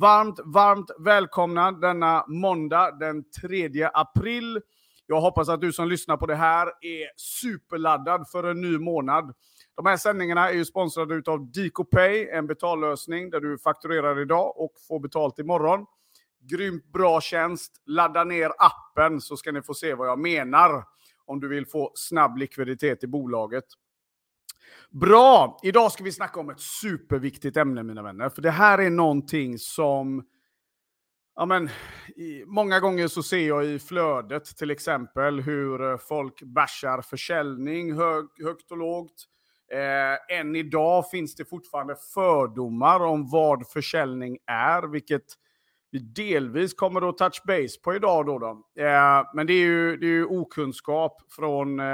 varmt, varmt välkomna denna måndag den 3 april. Jag hoppas att du som lyssnar på det här är superladdad för en ny månad. De här sändningarna är ju sponsrade av DicoPay, en betallösning där du fakturerar idag och får betalt imorgon. Grymt bra tjänst. Ladda ner appen så ska ni få se vad jag menar om du vill få snabb likviditet i bolaget. Bra! Idag ska vi snacka om ett superviktigt ämne mina vänner. För det här är någonting som... Ja, men, i, många gånger så ser jag i flödet till exempel hur eh, folk bashar försäljning hög, högt och lågt. Eh, än idag finns det fortfarande fördomar om vad försäljning är, vilket vi delvis kommer att touch base på idag. Då, då. Eh, men det är, ju, det är ju okunskap från eh,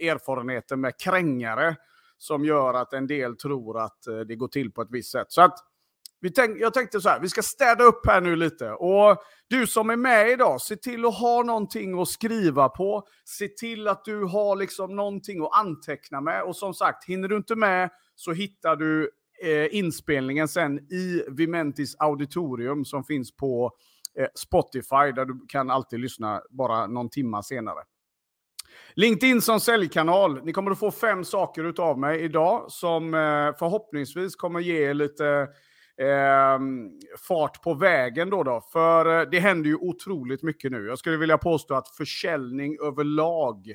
erfarenheten med krängare som gör att en del tror att eh, det går till på ett visst sätt. Så att vi tänk, jag tänkte så här, vi ska städa upp här nu lite. Och du som är med idag, se till att ha någonting att skriva på. Se till att du har liksom någonting att anteckna med. Och som sagt, hinner du inte med så hittar du eh, inspelningen sen i Vimentis auditorium som finns på eh, Spotify, där du kan alltid lyssna bara någon timma senare. LinkedIn som säljkanal. Ni kommer att få fem saker av mig idag som eh, förhoppningsvis kommer ge lite eh, fart på vägen. Då, då. För eh, det händer ju otroligt mycket nu. Jag skulle vilja påstå att försäljning överlag,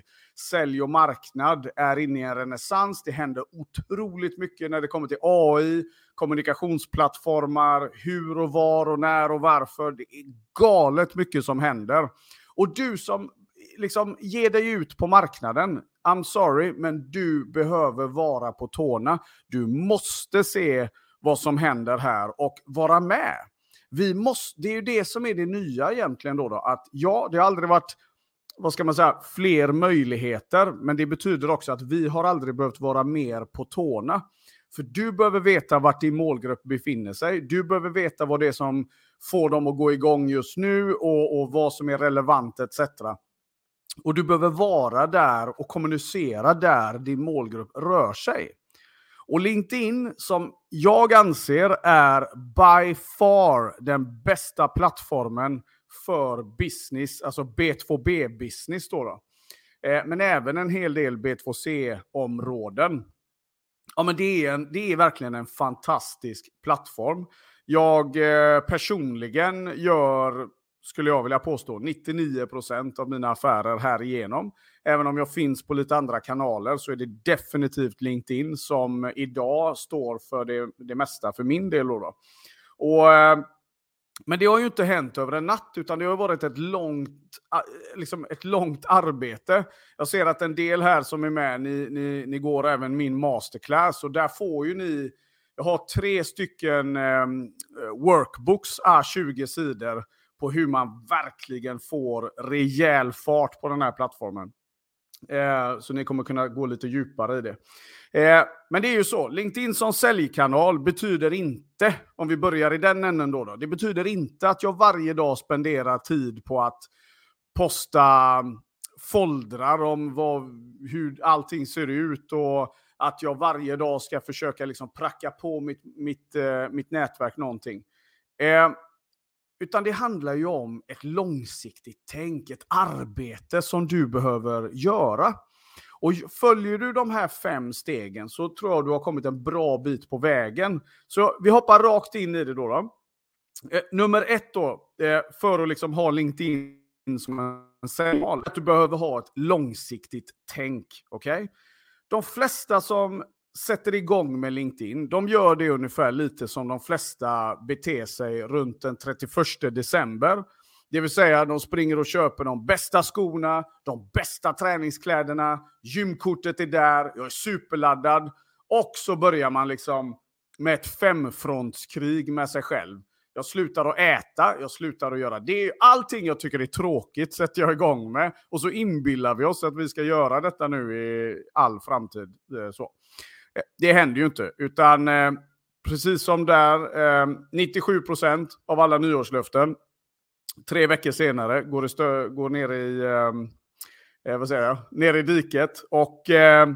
sälj och marknad är inne i en renässans. Det händer otroligt mycket när det kommer till AI, kommunikationsplattformar, hur och var och när och varför. Det är galet mycket som händer. Och du som liksom ge dig ut på marknaden. I'm sorry, men du behöver vara på tårna. Du måste se vad som händer här och vara med. Vi måste, det är ju det som är det nya egentligen då, då att ja, det har aldrig varit vad ska man säga, fler möjligheter, men det betyder också att vi har aldrig behövt vara mer på tårna. För du behöver veta vart din målgrupp befinner sig. Du behöver veta vad det är som får dem att gå igång just nu och, och vad som är relevant etc. Och du behöver vara där och kommunicera där din målgrupp rör sig. Och LinkedIn, som jag anser är by far den bästa plattformen för business, alltså B2B-business då. då. Eh, men även en hel del B2C-områden. Ja, men det är, en, det är verkligen en fantastisk plattform. Jag eh, personligen gör skulle jag vilja påstå, 99 procent av mina affärer här igenom. Även om jag finns på lite andra kanaler så är det definitivt LinkedIn som idag står för det, det mesta för min del. Då, då. Och, eh, men det har ju inte hänt över en natt, utan det har varit ett långt, liksom ett långt arbete. Jag ser att en del här som är med, ni, ni, ni går även min masterclass och där får ju ni jag har tre stycken eh, workbooks, ah, A20 sidor, på hur man verkligen får rejäl fart på den här plattformen. Eh, så ni kommer kunna gå lite djupare i det. Eh, men det är ju så, LinkedIn som säljkanal betyder inte, om vi börjar i den änden då, då, det betyder inte att jag varje dag spenderar tid på att posta mm, foldrar om vad, hur allting ser ut och att jag varje dag ska försöka liksom pracka på mitt, mitt, eh, mitt nätverk någonting. Eh, utan det handlar ju om ett långsiktigt tänk, ett arbete som du behöver göra. Och följer du de här fem stegen så tror jag du har kommit en bra bit på vägen. Så vi hoppar rakt in i det då. då. Eh, nummer ett då, eh, för att liksom ha LinkedIn som en signal, att du behöver ha ett långsiktigt tänk. Okay? De flesta som sätter igång med LinkedIn, de gör det ungefär lite som de flesta beter sig runt den 31 december. Det vill säga, de springer och köper de bästa skorna, de bästa träningskläderna, gymkortet är där, jag är superladdad. Och så börjar man liksom med ett femfrontskrig med sig själv. Jag slutar att äta, jag slutar att göra det. Allting jag tycker är tråkigt sätter jag igång med. Och så inbillar vi oss att vi ska göra detta nu i all framtid. Eh, så. Eh, det händer ju inte, utan eh, precis som där, eh, 97 procent av alla nyårslöften, tre veckor senare går, det går ner i eh, eh, vad säger jag? ner i diket. Och eh,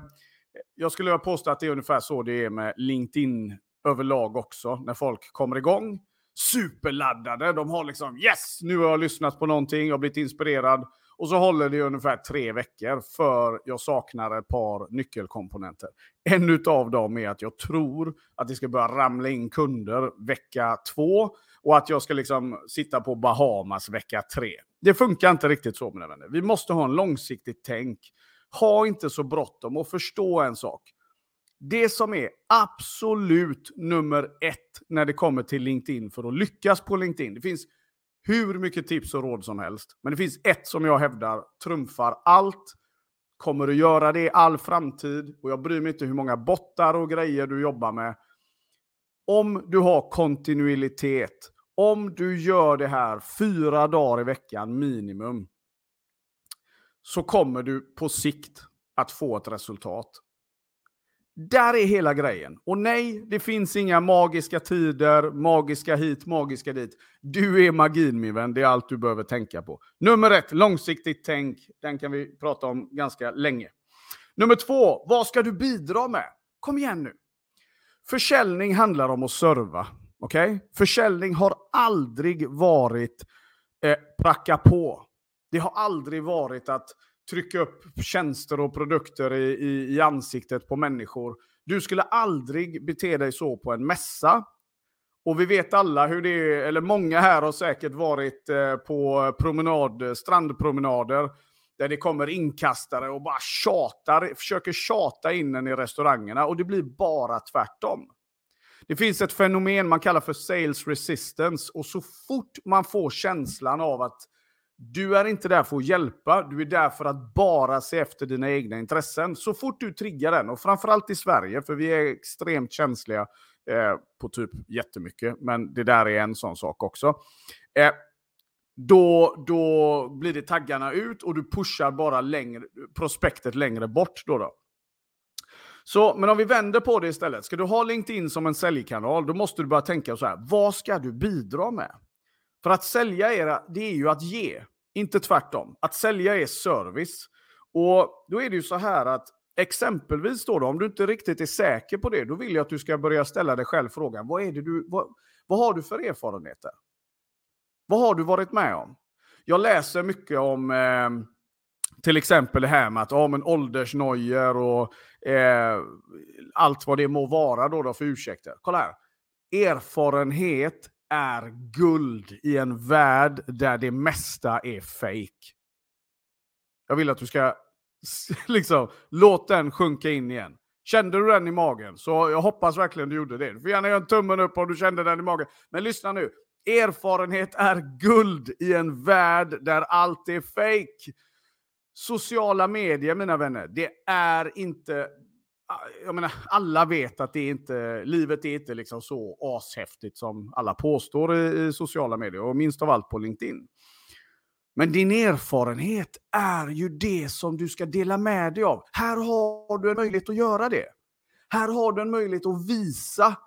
jag skulle vilja påstå att det är ungefär så det är med LinkedIn överlag också. När folk kommer igång superladdade. De har liksom yes, nu har jag lyssnat på någonting, jag har blivit inspirerad. Och så håller det i ungefär tre veckor för jag saknar ett par nyckelkomponenter. En av dem är att jag tror att det ska börja ramla in kunder vecka två och att jag ska liksom sitta på Bahamas vecka tre. Det funkar inte riktigt så mina vänner. Vi måste ha en långsiktigt tänk. Ha inte så bråttom och förstå en sak. Det som är absolut nummer ett när det kommer till LinkedIn för att lyckas på LinkedIn. Det finns hur mycket tips och råd som helst. Men det finns ett som jag hävdar trumfar allt. Kommer att göra det i all framtid. Och jag bryr mig inte hur många bottar och grejer du jobbar med. Om du har kontinuitet. Om du gör det här fyra dagar i veckan minimum. Så kommer du på sikt att få ett resultat. Där är hela grejen. Och nej, det finns inga magiska tider, magiska hit, magiska dit. Du är magin min vän, det är allt du behöver tänka på. Nummer ett, långsiktigt tänk. Den kan vi prata om ganska länge. Nummer två, vad ska du bidra med? Kom igen nu. Försäljning handlar om att serva. Okay? Försäljning har aldrig varit eh, pracka på. Det har aldrig varit att trycka upp tjänster och produkter i, i, i ansiktet på människor. Du skulle aldrig bete dig så på en mässa. Och vi vet alla hur det är, eller många här har säkert varit eh, på promenad, eh, strandpromenader där det kommer inkastare och bara tjatar, försöker tjata in en i restaurangerna och det blir bara tvärtom. Det finns ett fenomen man kallar för sales resistance och så fort man får känslan av att du är inte där för att hjälpa, du är där för att bara se efter dina egna intressen. Så fort du triggar den, och framförallt i Sverige, för vi är extremt känsliga eh, på typ jättemycket, men det där är en sån sak också. Eh, då, då blir det taggarna ut och du pushar bara längre, prospektet längre bort. Då, då. Så, men om vi vänder på det istället. Ska du ha LinkedIn som en säljkanal, då måste du börja tänka så här. Vad ska du bidra med? För att sälja era, det är ju att ge, inte tvärtom. Att sälja är service. Och då är det ju så här att exempelvis då, då om du inte riktigt är säker på det, då vill jag att du ska börja ställa dig själv frågan, vad, är det du, vad, vad har du för erfarenheter? Vad har du varit med om? Jag läser mycket om eh, till exempel det här med att ja, men åldersnojor och eh, allt vad det må vara då, då för ursäkter. Kolla här. Erfarenhet är guld i en värld där det mesta är fake. Jag vill att du ska liksom, låt den sjunka in igen. Kände du den i magen? Så jag hoppas verkligen du gjorde det. Du får gärna göra en tummen upp om du kände den i magen. Men lyssna nu. Erfarenhet är guld i en värld där allt är fake. Sociala medier, mina vänner, det är inte jag menar, alla vet att det är inte, livet är inte liksom så ashäftigt som alla påstår i, i sociala medier och minst av allt på LinkedIn. Men din erfarenhet är ju det som du ska dela med dig av. Här har du en möjlighet att göra det. Här har du en möjlighet att visa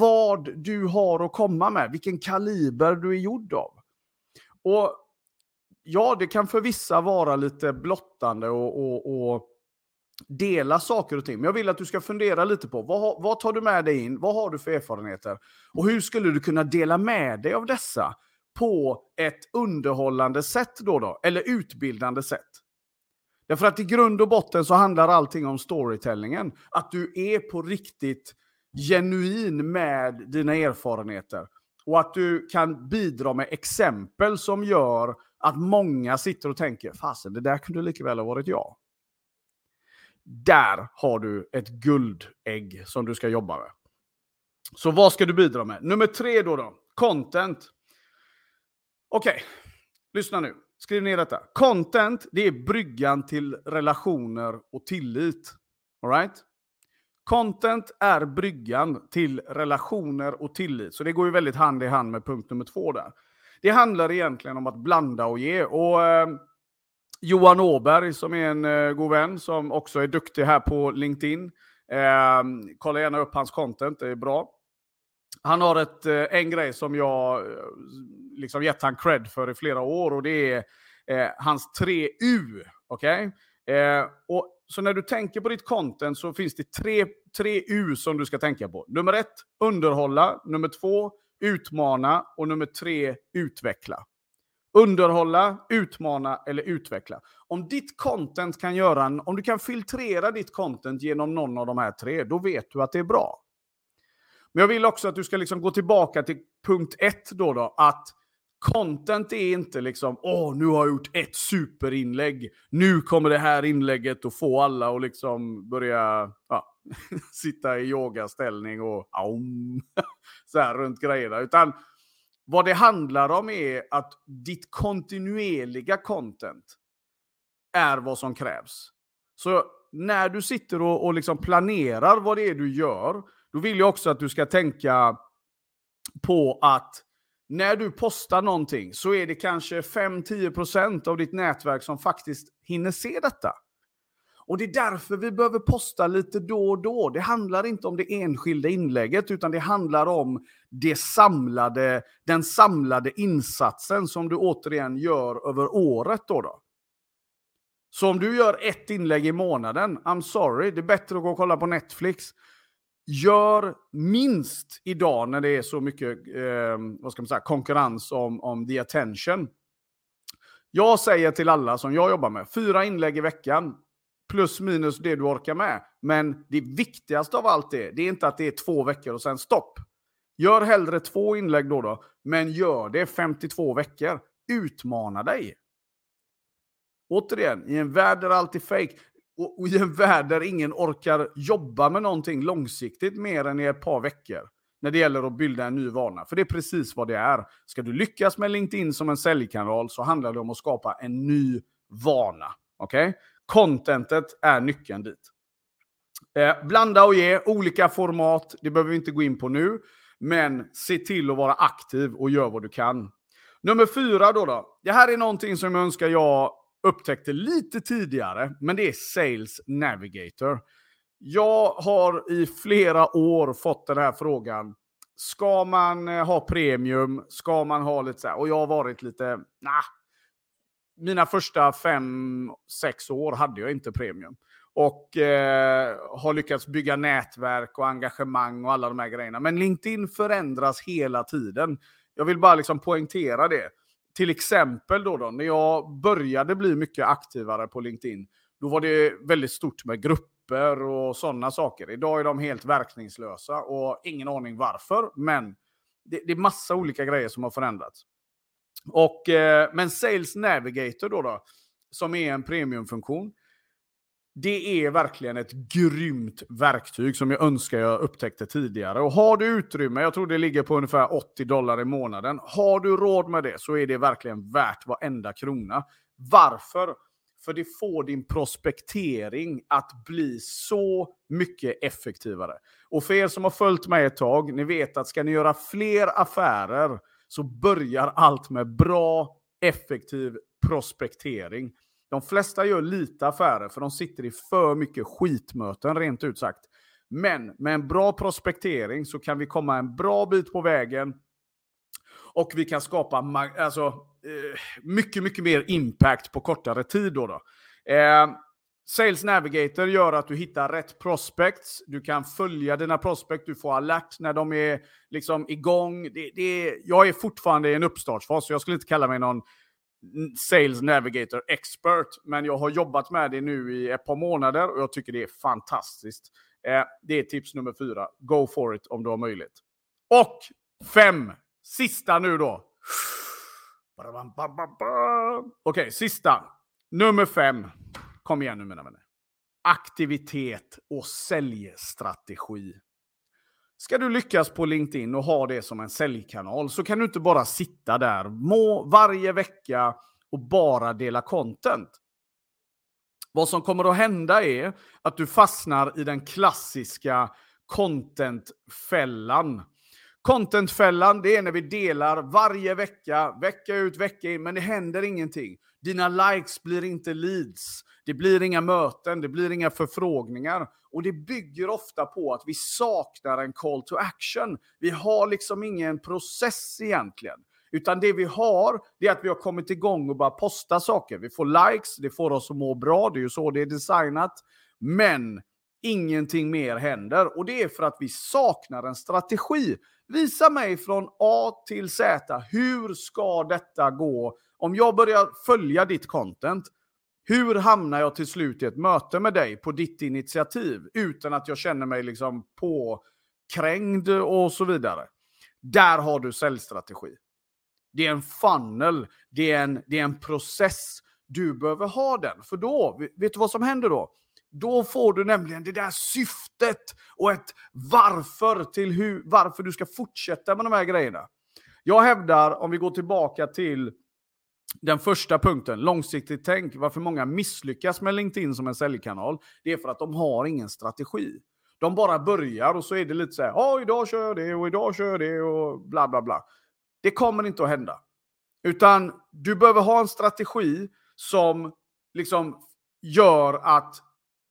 vad du har att komma med, vilken kaliber du är gjord av. Och ja, det kan för vissa vara lite blottande och, och, och dela saker och ting. Men jag vill att du ska fundera lite på vad, vad tar du med dig in? Vad har du för erfarenheter? Och hur skulle du kunna dela med dig av dessa på ett underhållande sätt då, då eller utbildande sätt? Därför att i grund och botten så handlar allting om storytellingen. Att du är på riktigt genuin med dina erfarenheter. Och att du kan bidra med exempel som gör att många sitter och tänker, fasen det där kunde lika väl ha varit jag. Där har du ett guldägg som du ska jobba med. Så vad ska du bidra med? Nummer tre då. då content. Okej, okay. lyssna nu. Skriv ner detta. Content, det är bryggan till relationer och tillit. All right? Content är bryggan till relationer och tillit. Så det går ju väldigt hand i hand med punkt nummer två där. Det handlar egentligen om att blanda och ge. Och eh, Johan Åberg som är en eh, god vän som också är duktig här på LinkedIn. Eh, kolla gärna upp hans content, det är bra. Han har ett, eh, en grej som jag eh, liksom gett han cred för i flera år och det är eh, hans tre U. Okay? Eh, så när du tänker på ditt content så finns det tre, tre U som du ska tänka på. Nummer ett, underhålla. Nummer två, utmana och nummer tre, utveckla. Underhålla, utmana eller utveckla. Om ditt content kan göra en, om du kan filtrera ditt content genom någon av de här tre, då vet du att det är bra. Men jag vill också att du ska liksom gå tillbaka till punkt ett då, då att content är inte liksom, åh, nu har jag gjort ett superinlägg. Nu kommer det här inlägget att få alla att liksom börja ja, sitta i yogaställning och aum, så här runt grejerna. Utan vad det handlar om är att ditt kontinuerliga content är vad som krävs. Så när du sitter och, och liksom planerar vad det är du gör, då vill jag också att du ska tänka på att när du postar någonting så är det kanske 5-10% av ditt nätverk som faktiskt hinner se detta. Och det är därför vi behöver posta lite då och då. Det handlar inte om det enskilda inlägget, utan det handlar om det samlade, den samlade insatsen som du återigen gör över året. Då, då. Så om du gör ett inlägg i månaden, I'm sorry, det är bättre att gå och kolla på Netflix. Gör minst idag när det är så mycket eh, vad ska man säga, konkurrens om, om the attention. Jag säger till alla som jag jobbar med, fyra inlägg i veckan plus minus det du orkar med. Men det viktigaste av allt är, det är inte att det är två veckor och sen stopp. Gör hellre två inlägg då, då men gör det 52 veckor. Utmana dig. Återigen, i en värld där allt är fake och, och i en värld där ingen orkar jobba med någonting långsiktigt mer än i ett par veckor när det gäller att bilda en ny vana. För det är precis vad det är. Ska du lyckas med LinkedIn som en säljkanal så handlar det om att skapa en ny vana. Okej? Okay? Contentet är nyckeln dit. Eh, blanda och ge, olika format, det behöver vi inte gå in på nu. Men se till att vara aktiv och gör vad du kan. Nummer fyra då. då. Det här är någonting som jag önskar jag upptäckte lite tidigare, men det är Sales Navigator. Jag har i flera år fått den här frågan. Ska man eh, ha premium? Ska man ha lite så här? Och jag har varit lite, nah, mina första fem, sex år hade jag inte premium. Och eh, har lyckats bygga nätverk och engagemang och alla de här grejerna. Men LinkedIn förändras hela tiden. Jag vill bara liksom poängtera det. Till exempel då, då när jag började bli mycket aktivare på LinkedIn, då var det väldigt stort med grupper och sådana saker. Idag är de helt verkningslösa och ingen aning varför, men det, det är massa olika grejer som har förändrats. Och, eh, men Sales Navigator då, då, som är en premiumfunktion, det är verkligen ett grymt verktyg som jag önskar jag upptäckte tidigare. Och har du utrymme, jag tror det ligger på ungefär 80 dollar i månaden. Har du råd med det så är det verkligen värt varenda krona. Varför? För det får din prospektering att bli så mycket effektivare. Och för er som har följt mig ett tag, ni vet att ska ni göra fler affärer så börjar allt med bra, effektiv prospektering. De flesta gör lite affärer för de sitter i för mycket skitmöten, rent ut sagt. Men med en bra prospektering så kan vi komma en bra bit på vägen och vi kan skapa alltså, eh, mycket, mycket mer impact på kortare tid. Då, då. Eh, Sales Navigator gör att du hittar rätt prospects. Du kan följa dina prospects, du får alert när de är liksom igång. Det, det, jag är fortfarande i en uppstartsfas, så jag skulle inte kalla mig någon Sales Navigator expert, men jag har jobbat med det nu i ett par månader och jag tycker det är fantastiskt. Eh, det är tips nummer fyra. Go for it om du har möjlighet. Och fem, sista nu då. Okej, okay, sista. Nummer fem. Kom igen nu mina vänner. Aktivitet och säljstrategi. Ska du lyckas på LinkedIn och ha det som en säljkanal så kan du inte bara sitta där må varje vecka och bara dela content. Vad som kommer att hända är att du fastnar i den klassiska contentfällan. Contentfällan, det är när vi delar varje vecka, vecka ut, vecka in, men det händer ingenting. Dina likes blir inte leads. Det blir inga möten, det blir inga förfrågningar. Och det bygger ofta på att vi saknar en call to action. Vi har liksom ingen process egentligen. Utan det vi har, det är att vi har kommit igång och bara posta saker. Vi får likes, det får oss att må bra, det är ju så det är designat. Men ingenting mer händer. Och det är för att vi saknar en strategi. Visa mig från A till Z. Hur ska detta gå? Om jag börjar följa ditt content, hur hamnar jag till slut i ett möte med dig på ditt initiativ utan att jag känner mig liksom påkrängd och så vidare? Där har du säljstrategi. Det är en funnel, det är en, det är en process. Du behöver ha den, för då, vet du vad som händer då? Då får du nämligen det där syftet och ett varför till hur, varför du ska fortsätta med de här grejerna. Jag hävdar, om vi går tillbaka till den första punkten, långsiktigt tänk, varför många misslyckas med LinkedIn som en säljkanal, det är för att de har ingen strategi. De bara börjar och så är det lite så här, ja idag kör jag det och idag kör jag det och bla bla bla. Det kommer inte att hända. Utan du behöver ha en strategi som liksom gör att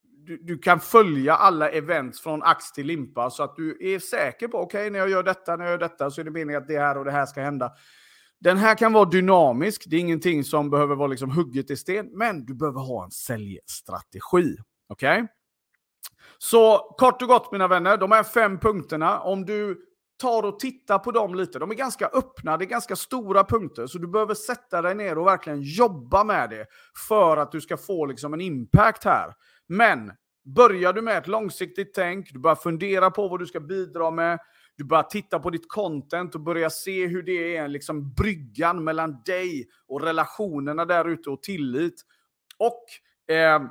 du, du, kan följa alla events från ax till limpa så att du är säker på, okej, okay, när jag gör detta, när jag gör detta så är det meningen att det här och det här ska hända. Den här kan vara dynamisk, det är ingenting som behöver vara liksom hugget i sten, men du behöver ha en säljstrategi. Okej? Okay? Så kort och gott mina vänner, de här fem punkterna, om du tar och tittar på dem lite, de är ganska öppna, det är ganska stora punkter, så du behöver sätta dig ner och verkligen jobba med det för att du ska få liksom en impact här. Men börjar du med ett långsiktigt tänk, du börjar fundera på vad du ska bidra med, du börjar titta på ditt content och börjar se hur det är liksom bryggan mellan dig och relationerna där ute och tillit. Och eh,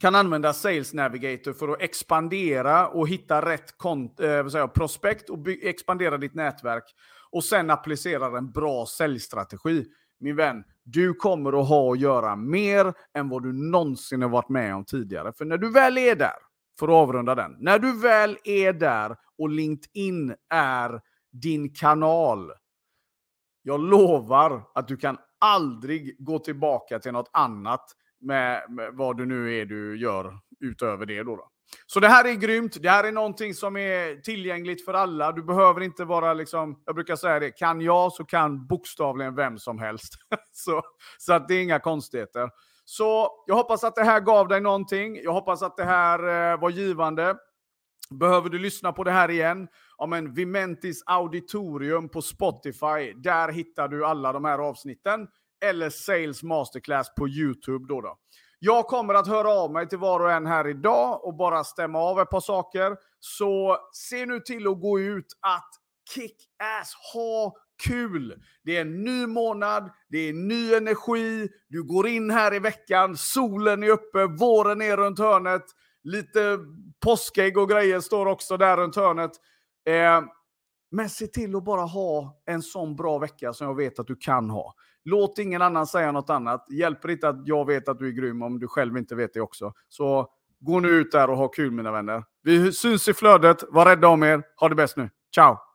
kan använda Sales Navigator för att expandera och hitta rätt eh, säga, prospekt och expandera ditt nätverk. Och sen applicera en bra säljstrategi. Min vän, du kommer att ha att göra mer än vad du någonsin har varit med om tidigare. För när du väl är där, för att avrunda den, när du väl är där och LinkedIn är din kanal, jag lovar att du kan aldrig gå tillbaka till något annat med, med vad du nu är du gör utöver det. Då, då. Så det här är grymt. Det här är någonting som är tillgängligt för alla. Du behöver inte vara liksom, jag brukar säga det, kan jag så kan bokstavligen vem som helst. så så att det är inga konstigheter. Så jag hoppas att det här gav dig någonting. Jag hoppas att det här eh, var givande. Behöver du lyssna på det här igen? Ja, men Vimentis Auditorium på Spotify. Där hittar du alla de här avsnitten. Eller Sales Masterclass på YouTube. Då, då. Jag kommer att höra av mig till var och en här idag och bara stämma av ett par saker. Så se nu till att gå ut att kick-ass, ha kul. Det är en ny månad, det är ny energi, du går in här i veckan, solen är uppe, våren är runt hörnet, lite påskägg och grejer står också där runt hörnet. Eh, men se till att bara ha en sån bra vecka som jag vet att du kan ha. Låt ingen annan säga något annat. Hjälper inte att jag vet att du är grym om du själv inte vet det också. Så gå nu ut där och ha kul mina vänner. Vi syns i flödet. Var rädda om er. Ha det bäst nu. Ciao!